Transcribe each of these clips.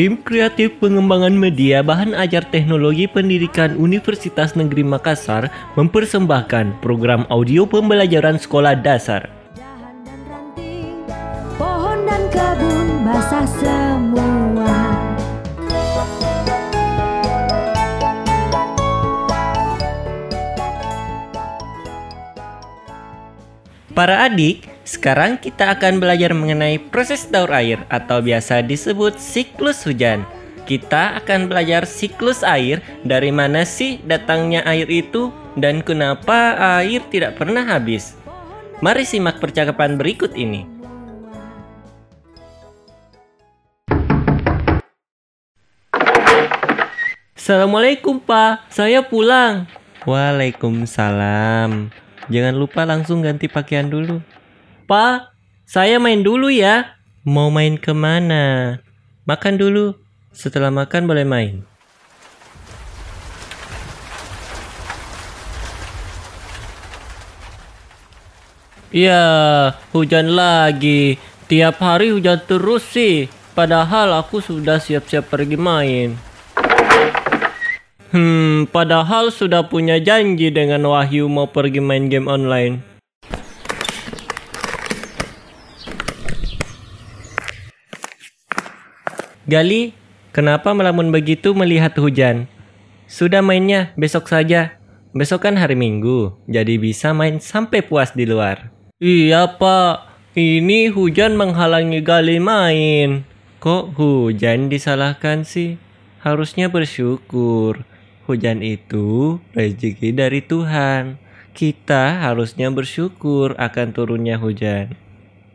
Tim Kreatif Pengembangan Media Bahan Ajar Teknologi Pendidikan Universitas Negeri Makassar mempersembahkan program audio pembelajaran sekolah dasar. Dahan dan ranting, pohon dan kebun basah semua. Para adik, sekarang kita akan belajar mengenai proses daur air atau biasa disebut siklus hujan. Kita akan belajar siklus air, dari mana sih datangnya air itu dan kenapa air tidak pernah habis. Mari simak percakapan berikut ini. Assalamualaikum Pak, saya pulang. Waalaikumsalam. Jangan lupa langsung ganti pakaian dulu. Pak, saya main dulu ya. Mau main ke mana? Makan dulu. Setelah makan boleh main. Ya, hujan lagi. Tiap hari hujan terus sih. Padahal aku sudah siap-siap pergi main. Hmm, padahal sudah punya janji dengan Wahyu mau pergi main game online. Gali, kenapa melamun begitu melihat hujan? Sudah mainnya, besok saja. Besok kan hari Minggu, jadi bisa main sampai puas di luar. Iya pak, ini hujan menghalangi Gali main. Kok hujan disalahkan sih? Harusnya bersyukur. Hujan itu rezeki dari Tuhan. Kita harusnya bersyukur akan turunnya hujan.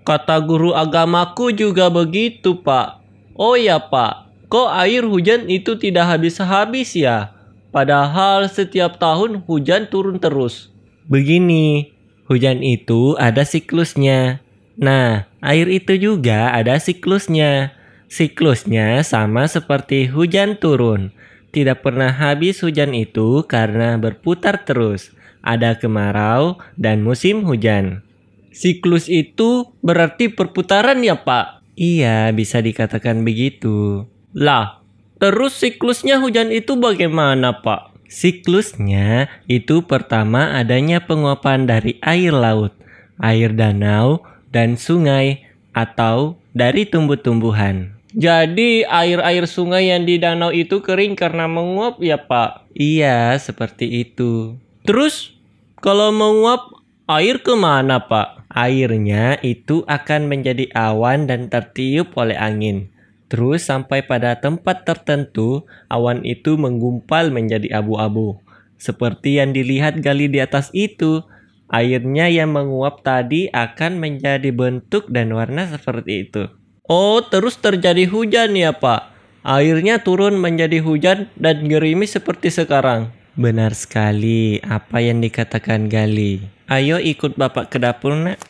Kata guru agamaku juga begitu, Pak. Oh ya, Pak. Kok air hujan itu tidak habis-habis ya? Padahal setiap tahun hujan turun terus. Begini, hujan itu ada siklusnya. Nah, air itu juga ada siklusnya. Siklusnya sama seperti hujan turun. Tidak pernah habis hujan itu karena berputar terus. Ada kemarau dan musim hujan. Siklus itu berarti perputaran ya, Pak? Iya, bisa dikatakan begitu. Lah, terus siklusnya hujan itu bagaimana, Pak? Siklusnya itu pertama adanya penguapan dari air laut, air danau, dan sungai atau dari tumbuh-tumbuhan. Jadi air-air sungai yang di danau itu kering karena menguap ya Pak? Iya, seperti itu. Terus kalau menguap air ke mana Pak? Airnya itu akan menjadi awan dan tertiup oleh angin. Terus sampai pada tempat tertentu, awan itu menggumpal menjadi abu-abu. Seperti yang dilihat gali di atas itu, airnya yang menguap tadi akan menjadi bentuk dan warna seperti itu. Oh, terus terjadi hujan ya, Pak. Airnya turun menjadi hujan dan gerimis seperti sekarang. Benar sekali apa yang dikatakan Gali. Ayo ikut Bapak ke dapur, Nak.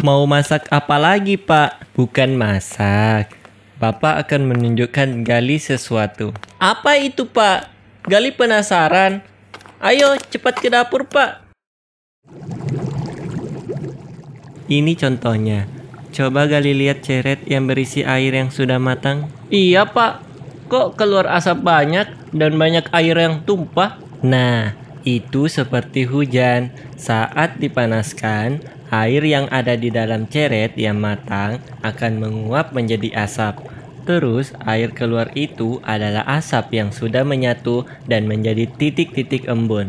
Mau masak apa lagi, Pak? Bukan masak. Bapak akan menunjukkan Gali sesuatu. Apa itu, Pak? Gali penasaran. Ayo, cepat ke dapur, Pak. Ini contohnya. Coba Gali lihat ceret yang berisi air yang sudah matang. Iya, Pak. Kok keluar asap banyak dan banyak air yang tumpah? Nah, itu seperti hujan. Saat dipanaskan, air yang ada di dalam ceret yang matang akan menguap menjadi asap. Terus, air keluar itu adalah asap yang sudah menyatu dan menjadi titik-titik embun.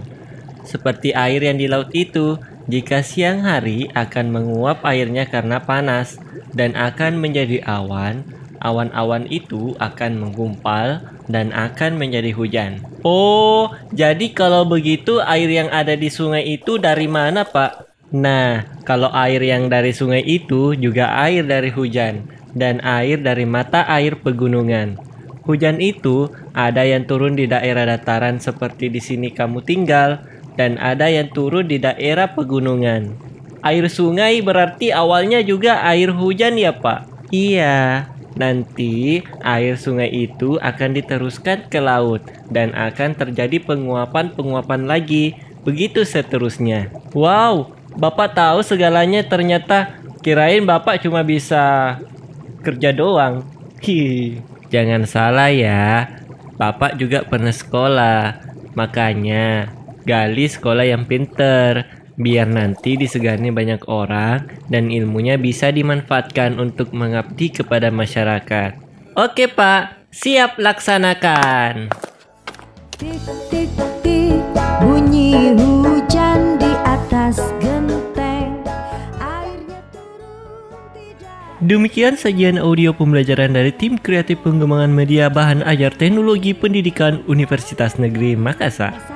Seperti air yang di laut itu, jika siang hari akan menguap airnya karena panas dan akan menjadi awan, awan-awan itu akan menggumpal dan akan menjadi hujan. Oh, jadi kalau begitu air yang ada di sungai itu dari mana, Pak? Nah, kalau air yang dari sungai itu juga air dari hujan dan air dari mata air pegunungan. Hujan itu ada yang turun di daerah dataran seperti di sini kamu tinggal dan ada yang turun di daerah pegunungan. Air sungai berarti awalnya juga air hujan ya Pak? Iya, nanti air sungai itu akan diteruskan ke laut dan akan terjadi penguapan-penguapan lagi. Begitu seterusnya. Wow, Bapak tahu segalanya ternyata kirain Bapak cuma bisa kerja doang. Hi, jangan salah ya. Bapak juga pernah sekolah. Makanya, gali sekolah yang pinter. Biar nanti disegani banyak orang dan ilmunya bisa dimanfaatkan untuk mengabdi kepada masyarakat. Oke pak, siap laksanakan. Tik tik tik bunyi hujan di atas genteng Airnya turun tidak Demikian sajian audio pembelajaran dari tim kreatif pengembangan media bahan ajar teknologi pendidikan Universitas Negeri Makassar.